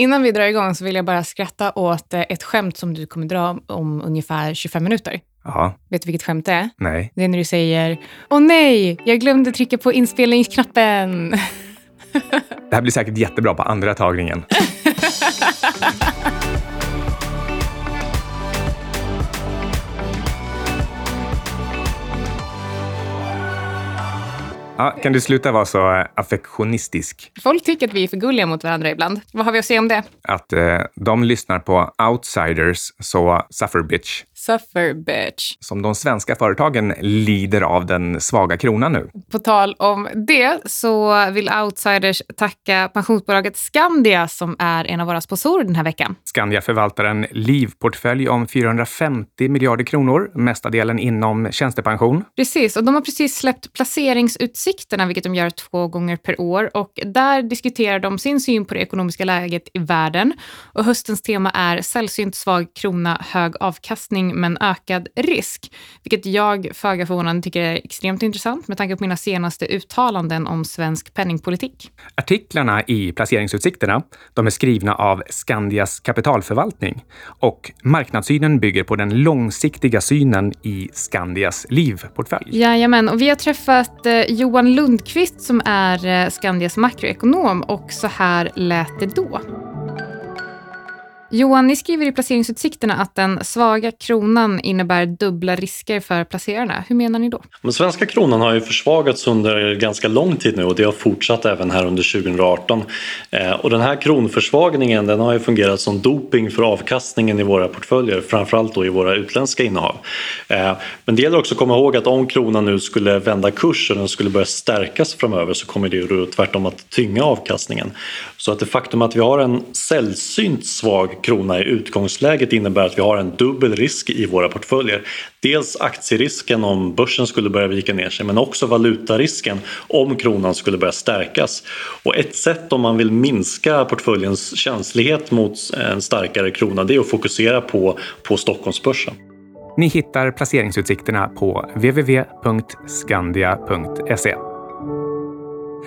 Innan vi drar igång så vill jag bara skratta åt eh, ett skämt som du kommer dra om ungefär 25 minuter. Ja, Vet du vilket skämt det är? nej. Det är när du säger Åh nej, jag glömde trycka på inspelningsknappen. Det här blir säkert jättebra på andra tagningen. Ja, kan du sluta vara så affektionistisk? Folk tycker att vi är för gulliga mot varandra ibland. Vad har vi att säga om det? Att eh, de lyssnar på outsiders, så suffer bitch, Suffer bitch. som de svenska företagen lider av den svaga kronan nu. På tal om det så vill Outsiders tacka pensionsbolaget Skandia som är en av våra sponsorer den här veckan. Skandia förvaltar en livportfölj om 450 miljarder kronor, mestadelen inom tjänstepension. Precis, och de har precis släppt placeringsutsikterna, vilket de gör två gånger per år. Och där diskuterar de sin syn på det ekonomiska läget i världen. Och höstens tema är sällsynt svag krona, hög avkastning men ökad risk. Vilket jag, föga förvånande, tycker är extremt intressant med tanke på mina senaste uttalanden om svensk penningpolitik. Artiklarna i placeringsutsikterna de är skrivna av Skandias kapitalförvaltning och marknadssynen bygger på den långsiktiga synen i Skandias livportfölj. Jajamän, och vi har träffat eh, Johan Lundqvist som är eh, Skandias makroekonom och så här lät det då. Johan, ni skriver i placeringsutsikterna att den svaga kronan innebär dubbla risker för placerarna. Hur menar ni då? Men svenska kronan har ju försvagats under ganska lång tid nu och det har fortsatt även här under 2018. Eh, och den här kronförsvagningen den har ju fungerat som doping för avkastningen i våra portföljer, framförallt då i våra utländska innehav. Eh, men det gäller också att komma ihåg att om kronan nu skulle vända kurs och den skulle börja stärkas framöver så kommer det ju tvärtom att tynga avkastningen. Så att det faktum att vi har en sällsynt svag krona i utgångsläget innebär att vi har en dubbel risk i våra portföljer. Dels aktierisken om börsen skulle börja vika ner sig men också valutarisken om kronan skulle börja stärkas. Och ett sätt om man vill minska portföljens känslighet mot en starkare krona det är att fokusera på, på Stockholmsbörsen. Ni hittar placeringsutsikterna på www.skandia.se.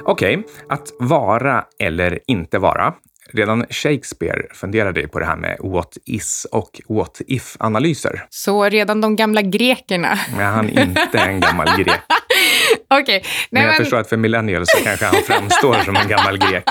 Okej, att vara eller inte vara. Redan Shakespeare funderade på det här med what is och what if-analyser. Så redan de gamla grekerna. Men han är inte en gammal grek. Okej. Men Nej, jag förstår att för millennials så kanske han framstår som en gammal grek.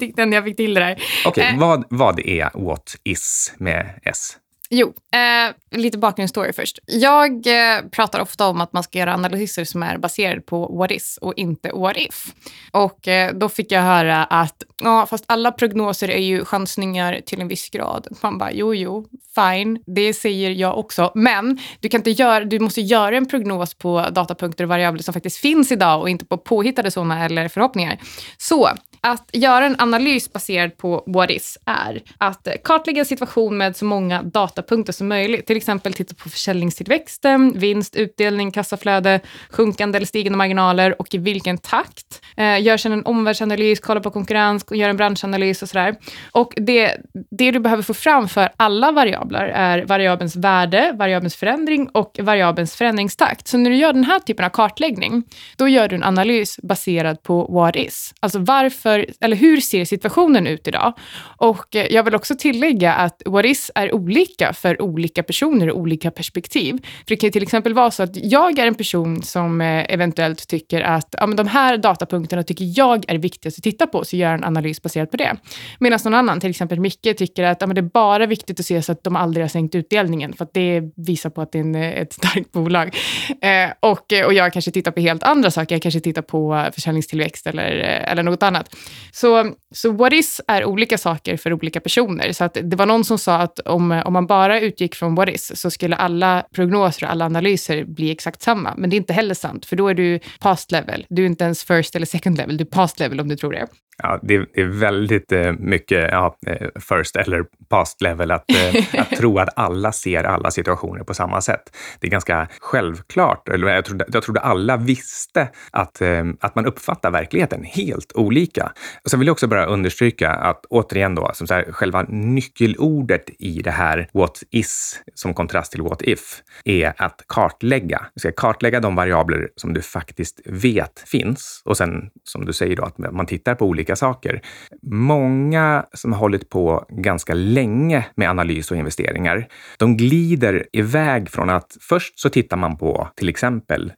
Ändå jag fick till det där. Okej, Eh. vad, vad är what is med S? Jo, eh, lite bakgrundsstory först. Jag eh, pratar ofta om att man ska göra analyser som är baserade på what is och inte what if. Och eh, då fick jag höra att ja, fast alla prognoser är ju chansningar till en viss grad. Man bara, jo, jo, fine, det säger jag också. Men du, kan inte göra, du måste göra en prognos på datapunkter och variabler som faktiskt finns idag och inte på påhittade sådana eller förhoppningar. Så att göra en analys baserad på what is är att kartlägga en situation med så många datapunkter som möjligt. Till exempel titta på försäljningstillväxten, vinst, utdelning, kassaflöde, sjunkande eller stigande marginaler och i vilken takt. Eh, gör sedan en omvärldsanalys, kolla på konkurrens, gör en branschanalys och sådär. Och det, det du behöver få fram för alla variabler är variabelns värde, variabelns förändring och variabelns förändringstakt. Så när du gör den här typen av kartläggning, då gör du en analys baserad på what is. Alltså varför, eller hur ser situationen ut idag? Och eh, jag vill också tillägga att what is är olika för olika personer och olika perspektiv. För det kan ju till exempel vara så att jag är en person som eh, eventuellt tycker att ja, men de här datapunkterna tycker jag är viktigast att titta på, så gör jag en analys baserat på det. Medan någon annan, till exempel Micke, tycker att ja, men det är bara viktigt att se så att de aldrig har sänkt utdelningen, för att det visar på att det är en, eh, ett starkt bolag. Eh, och, och jag kanske tittar på helt andra saker. Jag kanske tittar på försäljningstillväxt eller, eller något annat. Så, så what is är olika saker för olika personer. Så att det var någon som sa att om, om man bara utgick från what is så skulle alla prognoser och alla analyser bli exakt samma. Men det är inte heller sant, för då är du past level. Du är inte ens first eller second level, du är past level om du tror det. Ja, det, är väldigt eh, mycket ja, eh, first eller past level att, eh, att tro att alla ser alla situationer på samma sätt. Det är ganska självklart, eller jag trodde, jag trodde alla visste att, att man uppfattar verkligheten helt olika. Och sen vill jag också bara understryka att återigen då, som så här, själva nyckelordet i det här what is som kontrast till what if är att kartlägga. Du ska kartlägga de variabler som du faktiskt vet finns och sen som du säger då att man tittar på olika saker. Många som har hållit på ganska länge med analys och investeringar, de glider iväg från att först så tittar man på till exempel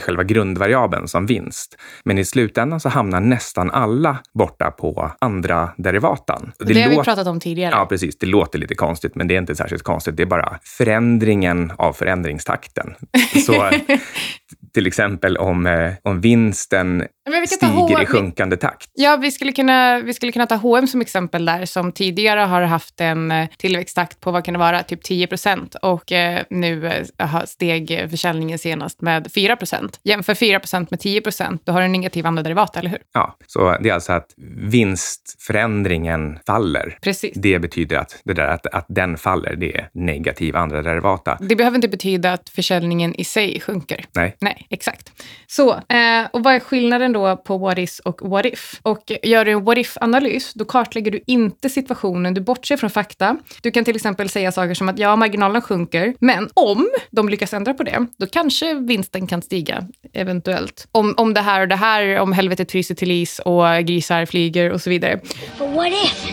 själva grundvariabeln som vinst. Men i slutändan så hamnar nästan alla borta på andra derivatan. Det, det har vi pratat om tidigare. Ja, precis. Det låter lite konstigt, men det är inte särskilt konstigt. Det är bara förändringen av förändringstakten. Så till exempel om, eh, om vinsten stiger i sjunkande takt. Ja, vi skulle, kunna, vi skulle kunna ta H&M som exempel där, som tidigare har haft en eh, tillväxttakt på, vad kan det vara, typ 10 procent och eh, nu eh, steg försäljningen senast med 4 procent. Jämför 4 procent med 10 procent, då har du en negativ andra derivat, eller hur? Ja, så det är alltså att vinstförändringen faller. Precis. Det betyder att, det där, att, att den faller, det är negativ andra derivata. Det behöver inte betyda att försäljningen i sig sjunker. Nej. Nej, exakt. Så, eh, och vad är skillnaden då på what is och what if? Och gör du en what if-analys, då kartlägger du inte situationen, du bortser från fakta. Du kan till exempel säga saker som att ja, marginalen sjunker, men om de lyckas ändra på det, då kanske vinsten kan stiga, eventuellt. Om, om det här och det här, om helvetet fryser till is och grisar flyger och så vidare. But what if?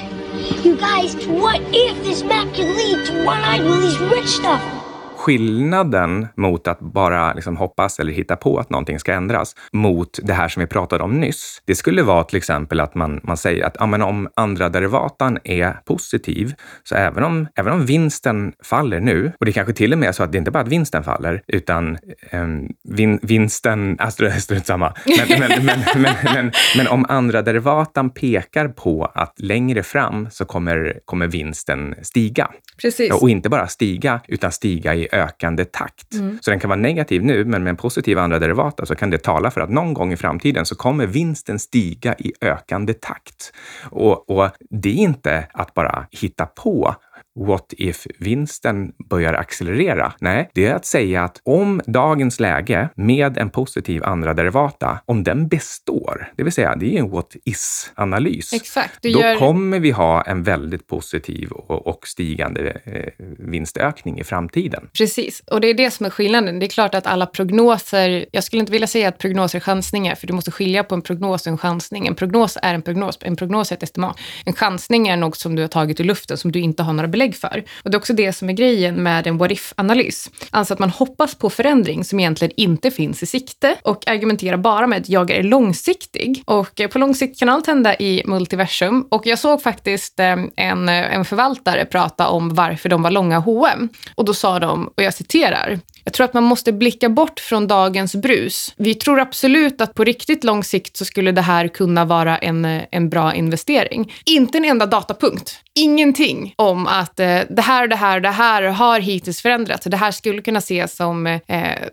You guys, what if this map could lead to One-Eyed Willie's rich stuff? Skillnaden mot att bara liksom hoppas eller hitta på att någonting ska ändras mot det här som vi pratade om nyss. Det skulle vara till exempel att man, man säger att ja, men om andra derivatan är positiv, så även om, även om vinsten faller nu, och det kanske till och med är så att det inte bara är att vinsten faller, utan eh, vin, vinsten, alltså strunt samma, men, men, men, men, men, om andra derivatan pekar på att längre fram så kommer, kommer vinsten stiga. Precis. Och inte bara stiga, utan stiga i ökande takt. Mm. Så den kan vara negativ nu, men med en positiv andra derivata så kan det tala för att någon gång i framtiden så kommer vinsten stiga i ökande takt. Och, och det är inte att bara hitta på what if-vinsten börjar accelerera? Nej, det är att säga att om dagens läge med en positiv andra derivata, om den består, det vill säga det är en what is-analys, Exakt, då gör... kommer vi ha en väldigt positiv och, och stigande eh, vinstökning i framtiden. Precis, och det är det som är skillnaden. Det är klart att alla prognoser, jag skulle inte vilja säga att prognoser är chansningar, för du måste skilja på en prognos och en chansning. En prognos är en prognos, en prognos är ett estimat. En chansning är något som du har tagit ur luften, som du inte har några belägg belägg för. Och det är också det som är grejen med en what if-analys. Alltså att man hoppas på förändring som egentligen inte finns i sikte och argumenterar bara med att jag är långsiktig. Och eh, på lång sikt kan allt hända i multiversum. Och jag såg faktiskt eh, en, eh, en förvaltare prata om varför de var långa H&M. Och då sa de, och jag citerar, jag tror att man måste blicka bort från dagens brus. Vi tror absolut att på riktigt lång sikt så skulle det här kunna vara en, en bra investering. Inte en enda datapunkt. Ingenting om att eh, det här och det här och det här har hittills förändrats. Det här skulle kunna ses som, eh,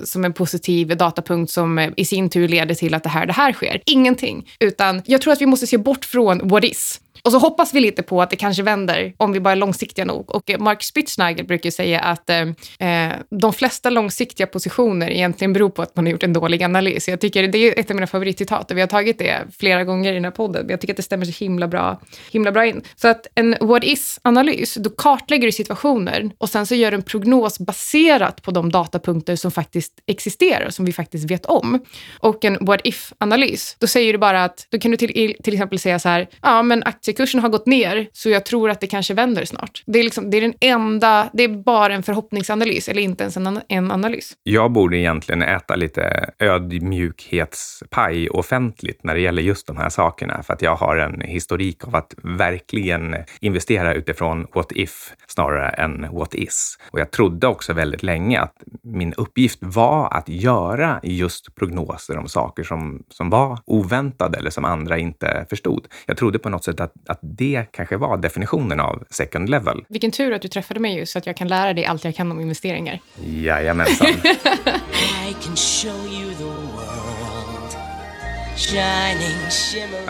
som en positiv datapunkt som eh, i sin tur leder till att det här och det här sker. Ingenting. Utan jag tror att vi måste se bort från what is och så hoppas vi lite på att det kanske vänder om vi bara är långsiktiga nog. Och eh, Mark Spitznagel brukar säga att eh, eh, de flesta långsiktiga positioner egentligen beror på att man har gjort en dålig analys. Jag tycker det är ett av mina favoritcitat och vi har tagit det flera gånger i den här podden. Men jag tycker att det stämmer så himla bra, himla bra in. Så att en what is-analys, då kartlägger du situationer och sen så gör du en prognos baserat på de datapunkter som faktiskt existerar, som vi faktiskt vet om. Och en what if-analys, då säger du bara att, då kan du till, till exempel säga så här, ja men aktier aktiekursen har gått ner, så jag tror att det kanske vänder snart. Det är, liksom, det är den enda, det är bara en förhoppningsanalys, eller inte ens en, en analys. Jag borde egentligen äta lite ödmjukhetspaj offentligt när det gäller just de här sakerna, för att jag har en historik av att verkligen investera utifrån what if snarare än what is. Och jag trodde också väldigt länge att min uppgift var att göra just prognoser om saker som, som var oväntade eller som andra inte förstod. Jag trodde på något sätt att att det kanske var definitionen av second level. Vilken tur att du träffade mig just så att jag kan lära dig allt jag kan om investeringar. Jajamensan. shining, shimmering.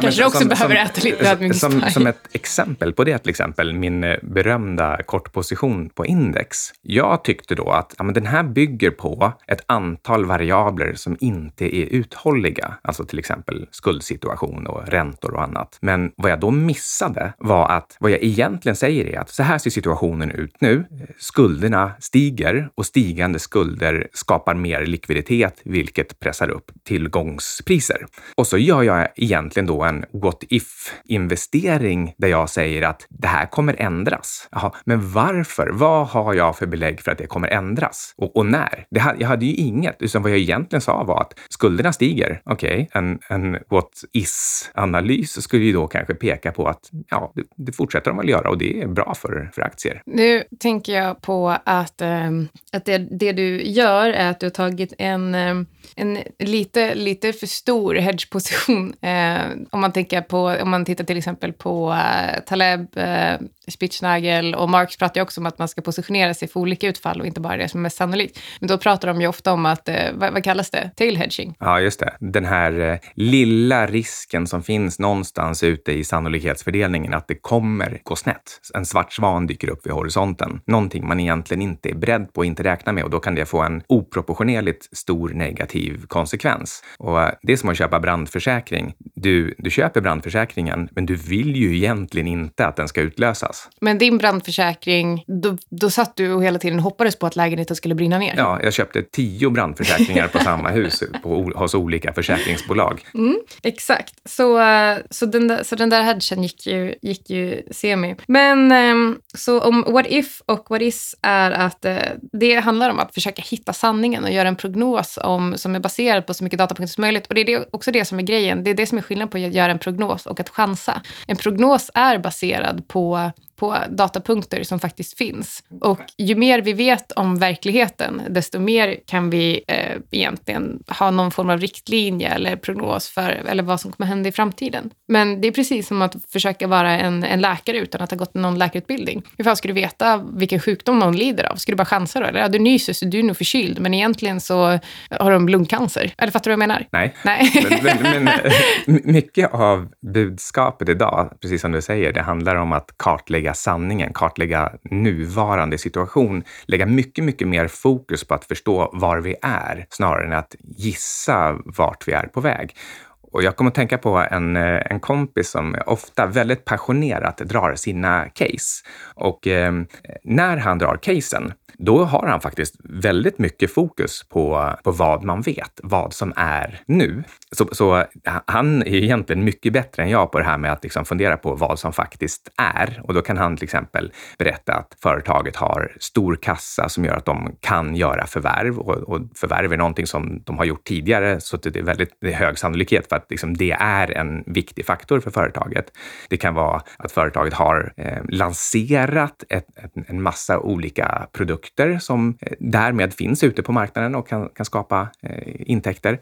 Kanske också behöver äta lite som, ödmjukspaj. som ett exempel på det, till exempel min eh, berömda kortposition på index. Jag tyckte då att ja, men den här bygger på ett antal variabler som inte är uthålliga, alltså till exempel skuldsituation och räntor och annat. Men vad jag då missade var att vad jag egentligen säger är att så här ser situationen ut nu. Skulderna stiger och stigande skulder skapar mer likviditet, vilket pressar upp tillgångspriser. Och så gör jag egentligen då en what if-investering där jag säger att det här kommer ändras. Jaha, men varför? Vad har jag för belägg för att det kommer ändras? Och, och när? Det, jag hade ju inget, utan vad jag egentligen sa var att skulderna stiger. Okej, en, en what is-analys skulle ju då kanske peka på att ja, det, det fortsätter de väl göra och det är bra för, för aktier. Nu tänker jag på att, ehm, att det, det du gör är att du har tagit en, ehm, en lite, lite för stor hedge hedgeposition. Eh, om, man tänker på, om man tittar till exempel på eh, Taleb, eh, Spitznagel och Marx pratar ju också om att man ska positionera sig för olika utfall och inte bara det som är mest sannolikt. Men då pratar de ju ofta om att, eh, vad, vad kallas det? Tail hedging. Ja, just det. Den här eh, lilla risken som finns någonstans ute i sannolikhetsfördelningen att det kommer gå snett. En svart svan dyker upp vid horisonten. Någonting man egentligen inte är beredd på och inte räknar med och då kan det få en oproportionerligt stor negativ konsekvens. Och eh, det är som att köpa brandförsäkring. Du, du köper brandförsäkringen, men du vill ju egentligen inte att den ska utlösas. Men din brandförsäkring, då, då satt du och hela tiden hoppades på att lägenheten skulle brinna ner. Ja, jag köpte tio brandförsäkringar på samma hus på, hos olika försäkringsbolag. Exakt. Så, eh, så, den där, så den där hedgen gick ju, gick ju semi. Men ehm, så om what if och what is är att eh, det handlar om att försöka hitta sanningen och göra en prognos om, som är baserad på så mycket datapunkter som möjligt. Och det är också det som är grejen. Det är det som är skillnaden på att göra en prognos och att chansa. En prognos är baserad på på datapunkter som faktiskt finns. Och ju mer vi vet om verkligheten, desto mer kan vi eh, egentligen ha någon form av riktlinje eller prognos för eller vad som kommer hända i framtiden. Men det är precis som att försöka vara en, en läkare utan att ha gått någon läkarutbildning. Hur fan ska du veta vilken sjukdom någon lider av? Ska du bara chansa då? Eller ja, du nyser så du är nog förkyld, men egentligen så har de lungcancer. Eller fattar du vad jag menar? Nej. Nej. Men, men, men eh, mycket av budskapet idag, precis som du säger, det handlar om att kartlägga sanningen, kartlägga nuvarande situation, lägga mycket, mycket mer fokus på att förstå var vi är snarare än att gissa vart vi är på väg. Och jag kommer att tänka på en, eh, en kompis som ofta väldigt passionerat drar sina case. Och eh, när han drar casen, då har han faktiskt väldigt mycket fokus på, på vad man vet, vad som är nu. Så, så han är egentligen mycket bättre än jag på det här med att liksom fundera på vad som faktiskt är. Och då kan han till exempel berätta att företaget har stor kassa som gör att de kan göra förvärv. Och, och förvärv är någonting som de har gjort tidigare, så det är väldigt det är hög sannolikhet för att liksom det är en viktig faktor för företaget. Det kan vara att företaget har eh, lanserat ett, ett, en massa olika produkter som eh, därmed finns ute på marknaden och kan, kan skapa eh, intäkter.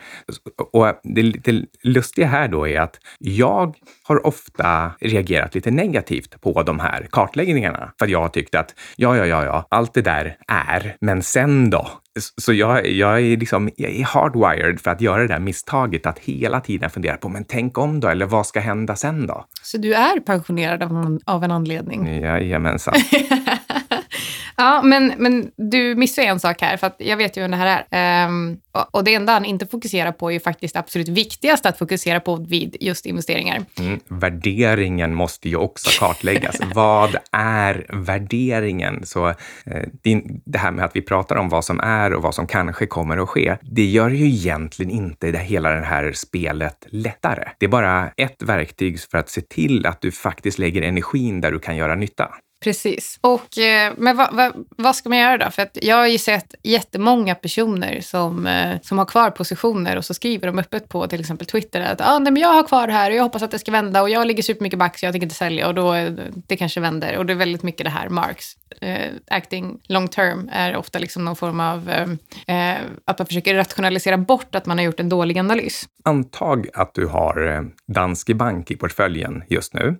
Och det lite lustiga här då är att jag har ofta reagerat lite negativt på de här kartläggningarna. För att jag har tyckt att ja, ja, ja, ja, allt det där är, men sen då? Så jag, jag, är liksom, jag är hardwired för att göra det där misstaget att hela tiden fundera på, men tänk om då? Eller vad ska hända sen då? Så du är pensionerad av, en- av en anledning? Jajamensan. Ja, men, men du missar en sak här, för jag vet ju hur det här är. Ehm, och, det enda han inte fokuserar på är ju faktiskt absolut viktigaste att fokusera på vid just investeringar. Mm. Värderingen måste ju också kartläggas. vad är värderingen? Så eh, det, det här med att vi pratar om vad som är och vad som kanske kommer att ske, det gör ju egentligen inte det, hela det här spelet lättare. Det är bara ett verktyg för att se till att du faktiskt lägger energin där du kan göra nytta. Precis. Och, eh, men vad, va, vad ska man göra då? För att jag har ju sett jättemånga personer som, eh, som har kvar positioner och så skriver de öppet på till exempel Twitter att ah, nej, men jag har kvar det här och jag hoppas att det ska vända och jag ligger supermycket back så jag tänker inte sälja och då eh, det kanske vänder. Och det är väldigt mycket det här Marx. Eh, acting long term är ofta liksom någon form av eh, eh, att man försöker rationalisera bort att man har gjort en dålig analys. Antag att du har Danske Bank i portföljen just nu.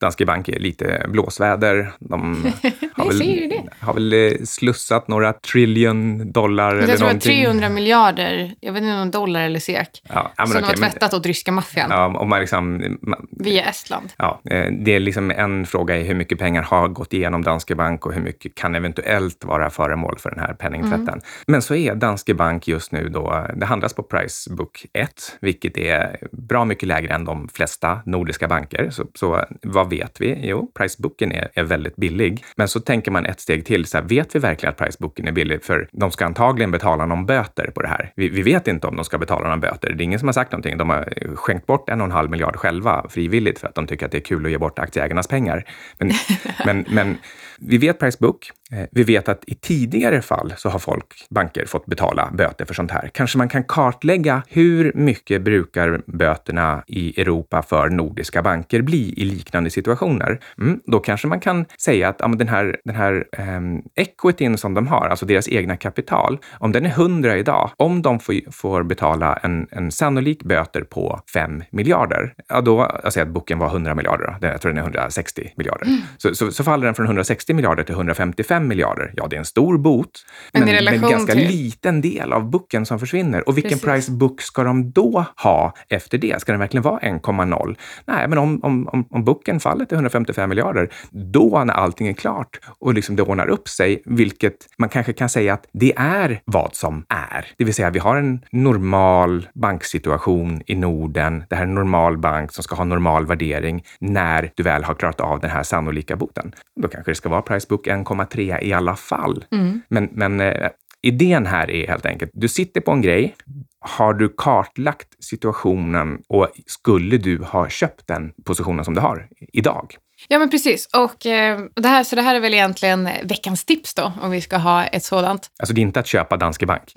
Danske Bank är lite blåsväder. De har, väl, har väl eh, slussat några trillion dollar eller Jag tror att någonting. 300 miljarder, jag vet inte om dollar eller SEK, Ja, som de har okej, men- tvättat åt ryska maffian Ja, om man liksom, man, via Estland. ja, eh, det är liksom en fråga i hur mycket pengar har gått igenom Danske Bank och hur mycket kan eventuellt vara föremål för den här penningtvätten. Mm. Men så är Danske Bank just nu då, det handlas på Pricebook 1, vilket är bra mycket lägre än de flesta nordiska banker. Så, så vad vet vi? Jo, Pricebooken är, är väldigt billig. Men så tänker man ett steg till, så här, vet vi verkligen att Pricebooken är billig? För de ska antagligen betala någon böter på det här. Vi, vi vet inte om de ska betala någon böter. Det är ingen som har sagt någonting. De har skänkt bort en och en halv miljard själva frivilligt för att de tycker att det är kul att ge bort aktieägarnas pengar. Men, men, men vi vet Pricebook. Eh, Vi vet att i tidigare fall så har folk, banker, fått betala böter för sånt här. Kanske man kan kartlägga hur mycket brukar böterna i Europa för nordiska banker bli i liknande situationer? Mm, då kanske man kan säga att ja, den här, den här ehm, equityn som de har, alltså deras egna kapital, om den är 100 idag, om de får, får betala en, en sannolik böter på 5 miljarder, ja då, jag säger att boken var 100 miljarder, då. Jag tror den är 160 miljarder, så, så, så faller den från 160 miljarder till 155 miljarder. Ja, det är en stor bot, Men men, men ganska till- liten del av boken som försvinner. Och vilken Precis. price book ska de då ha efter det? Ska den verkligen vara 1,0? Nej, men om, om, om, om boken faller till 155 miljarder, då när allting är klart och liksom det ordnar upp sig, vilket man kanske kan säga att det är vad som är. Det vill säga, vi har en normal banksituation i Norden. Det här är en normal bank som ska ha normal värdering när du väl har klarat av den här sannolika boten. Då kanske det ska vara Pricebook 1,3 i alla fall. Men, men eh, idén här är helt enkelt, du sitter på en grej, har du kartlagt situationen och skulle du ha köpt den positionen som du har idag? Ja, men precis. Och eh, det här, så det här är väl egentligen veckans tips då, om vi ska ha ett sådant. Alltså det är inte att köpa Danske Bank.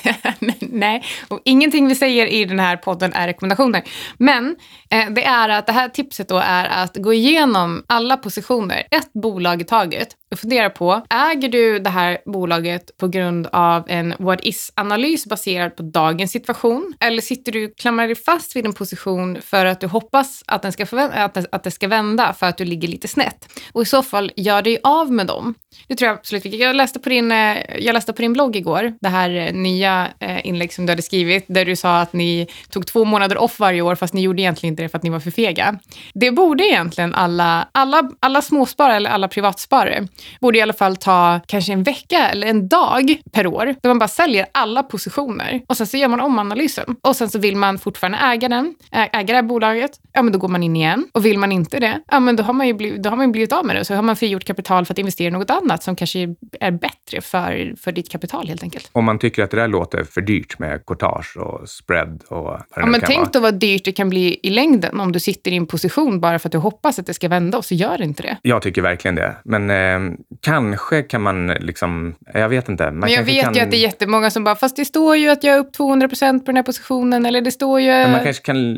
Nej, och ingenting vi säger i den här podden är rekommendationer. Men eh, det är att det här tipset då är att gå igenom alla positioner, ett bolag i taget och fundera på, äger du det här bolaget på grund av en what is-analys baserad på dagens situation? Eller sitter du klamrar dig fast vid en position för att du hoppas att, den ska att, det, att det ska vända för att du ligger lite snett? Och i så fall, gör dig av med dem. Det tror jag absolut. Jag läste på din, eh, jag läste på din blogg igår, det här eh, nya eh, inlägg som du hade skrivit, där du sa att ni tog två månader off varje år, fast ni gjorde egentligen inte det för att ni var för fega. Det borde egentligen alla, alla, alla småsparare eller alla privatsparare, borde i alla fall ta kanske en vecka eller en dag per år, där man bara säljer alla positioner och sen så gör man om analysen. Och sen så vill man fortfarande äga den, äga det här bolaget, ja men då går man in igen. Och vill man inte det, ja men då har man ju blivit, då har man ju blivit av med det. Så har man frigjort kapital för att investera i något annat som kanske är bättre för, för ditt kapital helt enkelt. Om man tycker att det där låter för dyrt med courtage och spread och vad det Ja, nu men kan tänk vara. då vad dyrt det kan bli i längden om du sitter i en position bara för att du hoppas att det ska vända och så gör det inte det. Jag tycker verkligen det. Men eh, kanske kan man liksom, jag vet inte. Man Men jag vet kan, ju att det är jättemånga som bara, fast det står ju att jag är upp 200 procent på den här positionen, eller det står ju... men man kanske kan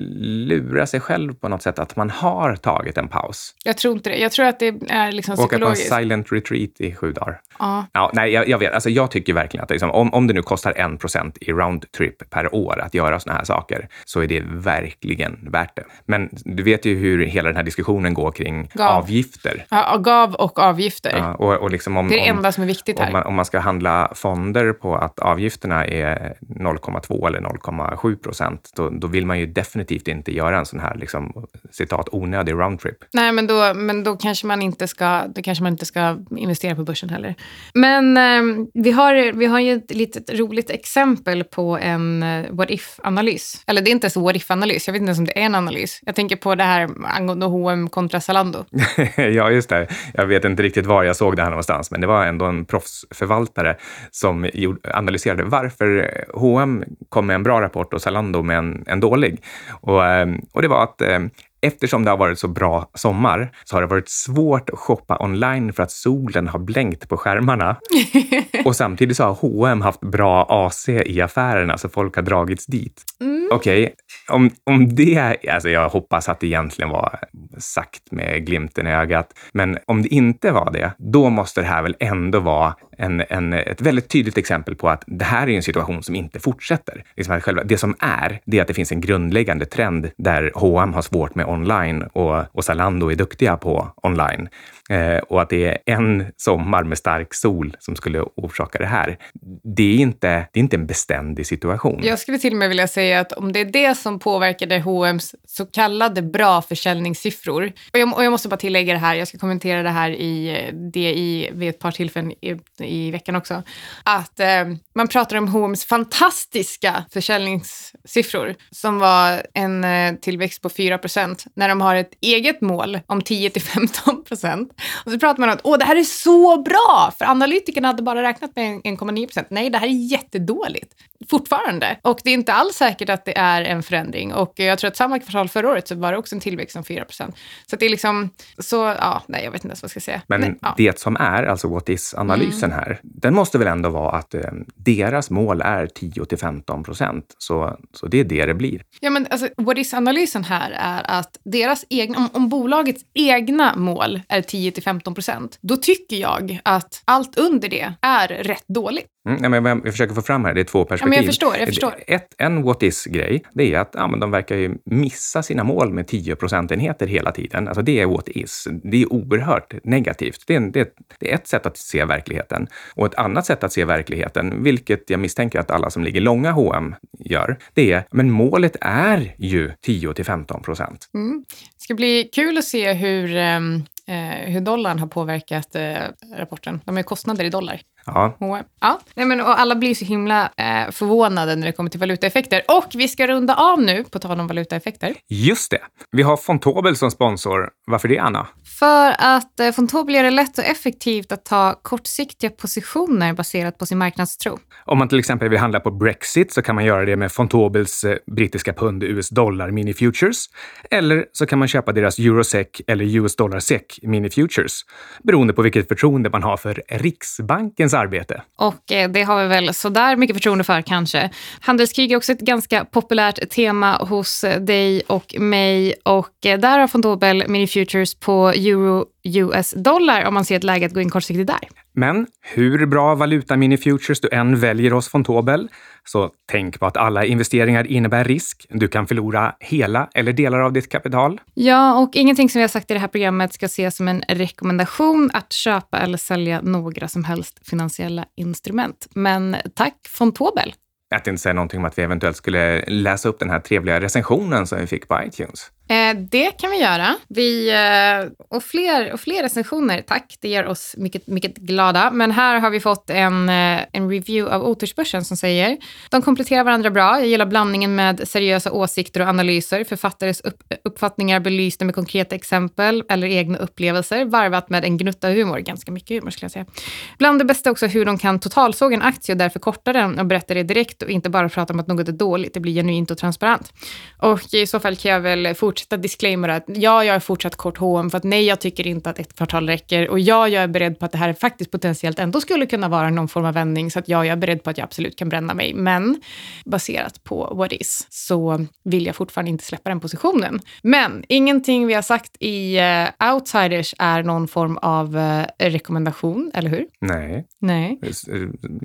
lura sig själv på något sätt att man har tagit en paus. Jag tror inte det. Jag tror att det är liksom Åka på en psykologiskt. silent retreat i sju dagar. Ja. Ja, nej, jag, jag vet. Alltså, jag tycker verkligen att liksom, om, om det nu kostar 1 procent i roundtrip per år att göra såna här saker, så är det verkligen värt det. Men du vet ju hur hela den här diskussionen går kring Gav. avgifter. Ja, gav och avgifter. Ja, och, och liksom om, Det är det om, enda som är viktigt om här. man, om man ska handla fonder på att avgifterna är 0,2 eller 0,7 procent, då, då vill man ju definitivt inte göra en sån här, liksom, citat, onödig roundtrip. Nej, men då, men då, kanske man inte ska, då kanske man inte ska investera på börsen heller. Men eh, vi, har, vi har ju ett litet roligt exempel på en eh, what if-analys. Eller det är inte ens en what if-analys, jag vet inte ens om det är en analys. Jag tänker på det här angående H&M kontra Zalando. ja, just det. Jag vet inte riktigt var jag såg det här någonstans, men det var ändå en proffsförvaltare som gjorde, analyserade varför H&M kom med en bra rapport och Zalando med en, en dålig. Och, ehm, och det var att eh, Eftersom det har varit så bra sommar så har det varit svårt att shoppa online för att solen har blänkt på skärmarna. Och samtidigt så har H&M haft bra AC i affärerna så folk har dragits dit. Okej, om, om det, alltså jag hoppas att det egentligen var sagt med glimten i ögat, men om det inte var det, då måste det här väl ändå vara en, en, ett väldigt tydligt exempel på att det här är en situation som inte fortsätter. Liksom att själva, det som är, det är att det finns en grundläggande trend där H&M har svårt med online och, och Zalando är duktiga på online. Eh, och att det är en sommar med stark sol som skulle orsaka det här. Det är inte, det är inte en beständig situation. Jag skulle till och med vilja säga att om det är det som påverkade H&M's så kallade bra försäljningssiffror. Och jag, och jag måste bara tillägga det här, jag ska kommentera det här i eh, DI vid ett par tillfällen i, i veckan också. Att eh, man pratar om H&M's fantastiska försäljningssiffror som var en eh, tillväxt på 4% när de har ett eget mål om 10 till 15 och så pratar man om att Åh, det här är så bra, för analytikerna hade bara räknat med 1,9 procent. Nej, det här är jättedåligt fortfarande. Och det är inte alls säkert att det är en förändring. Och jag tror att samma kvartal förra året så var det också en tillväxt om 4 procent. Så det är liksom, så ja, nej, jag vet inte ens vad jag ska säga. Men nej, ja. det som är, alltså what is-analysen Mm. här, den måste väl ändå vara att eh, deras mål är 10 till 15 procent. Så, så det är det det blir. Ja, men alltså, what is-analysen här är att deras egna, om, om bolagets egna mål är 10 till 15 procent, då tycker jag att allt under det är rätt dåligt. Mm, men jag försöker få fram här, det är två perspektiv. men jag förstår, jag förstår. Ett, en what is-grej, det är att ja, men de verkar ju missa sina mål med 10 procentenheter hela tiden. Alltså det är what is. Det är oerhört negativt. Det är, en, det, är, det är ett sätt att se verkligheten. Och ett annat sätt att se verkligheten, vilket jag misstänker att alla som ligger långa H&M gör, det är, men målet är ju 10 till 15 procent. Mm. Det ska bli kul att se hur, eh, Eh, hur dollarn har påverkat eh, rapporten. De har ju kostnader i dollar. Ja. Ja, nej men, och alla blir så himla eh, förvånade när det kommer till valutaeffekter. Och vi ska runda av nu, på tal om valutaeffekter. just det. Vi har Fontobel som sponsor. Varför det, Anna? För att eh, Fontobel gör det lätt och effektivt att ta kortsiktiga positioner baserat på sin marknadstro. Om man till exempel vill handla på Brexit så kan man göra det med Fontobels eh, brittiska pund US dollar mini futures. Eller så kan man köpa deras eurosec eller US dollar sec mini futures beroende på vilket förtroende man har för Riksbankens arbete. Och eh, det har vi väl sådär mycket förtroende för kanske. Handelskrig är också ett ganska populärt tema hos eh, dig och mig. Och eh, där har Fontobel mini futures på euro US dollar om man ser ett läge att gå in kortsiktigt där. Men hur bra valuta mini futures du än väljer hos Fontobel, så tänk på att alla investeringar innebär risk. Du kan förlora hela eller delar av ditt kapital. Ja, och ingenting som vi har sagt i det här programmet ska ses som en rekommendation att köpa eller sälja några som helst finansiella instrument. Men tack Fontobel! Att inte säga någonting om att vi eventuellt skulle läsa upp den här trevliga recensionen som vi fick på iTunes. Eh, det kan vi göra. Vi, eh, och, fler, och fler recensioner, tack. Det gör oss mycket, mycket glada. Men här har vi fått en, eh, en review av Otursbörsen som säger de kompletterar varandra bra. Jag gillar blandningen med seriösa åsikter och analyser, författares upp, uppfattningar belysta med konkreta exempel eller egna upplevelser, varvat med en gnutta humor. Ganska mycket humor skulle jag säga. Bland det bästa också hur de kan totalsåga en aktie och därför korta den och berätta det direkt och inte bara prata om att något är dåligt. Det blir genuint och transparent. Och i så fall kan jag väl fortsätta disclaimer att ja, jag är fortsatt kort H&M för att nej, jag tycker inte att ett kvartal räcker och ja, jag är beredd på att det här faktiskt potentiellt ändå skulle kunna vara någon form av vändning så att ja, jag är beredd på att jag absolut kan bränna mig. Men baserat på what is så vill jag fortfarande inte släppa den positionen. Men ingenting vi har sagt i uh, Outsiders är någon form av uh, rekommendation, eller hur? Nej, Nej.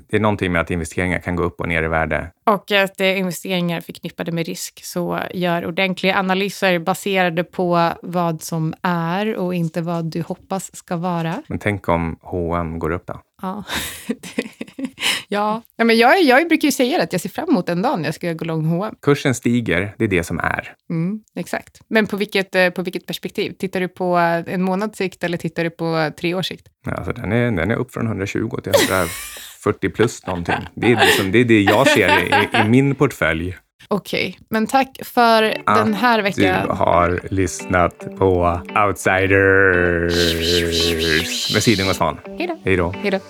det är någonting med att investeringar kan gå upp och ner i värde. Och att eh, investeringar förknippade med risk så gör ordentliga analyser baserade på vad som är och inte vad du hoppas ska vara. Men tänk om H&M går upp då? Ja, ja. ja men jag, jag brukar ju säga att jag ser fram emot den dagen jag ska gå lång H&M. Kursen stiger, det är det som är. Mm, exakt. Men på vilket, eh, på vilket perspektiv? Tittar du på en månads sikt eller tittar du på tre års sikt? Alltså, den, är, den är upp från 120 till 140 plus någonting. Det är det, som, det, är det jag ser i, i min portfölj. Okej, men tack för den här Du veckan. har lyssnat på Outsiders med Siding och Svan. Hej då. Hej då.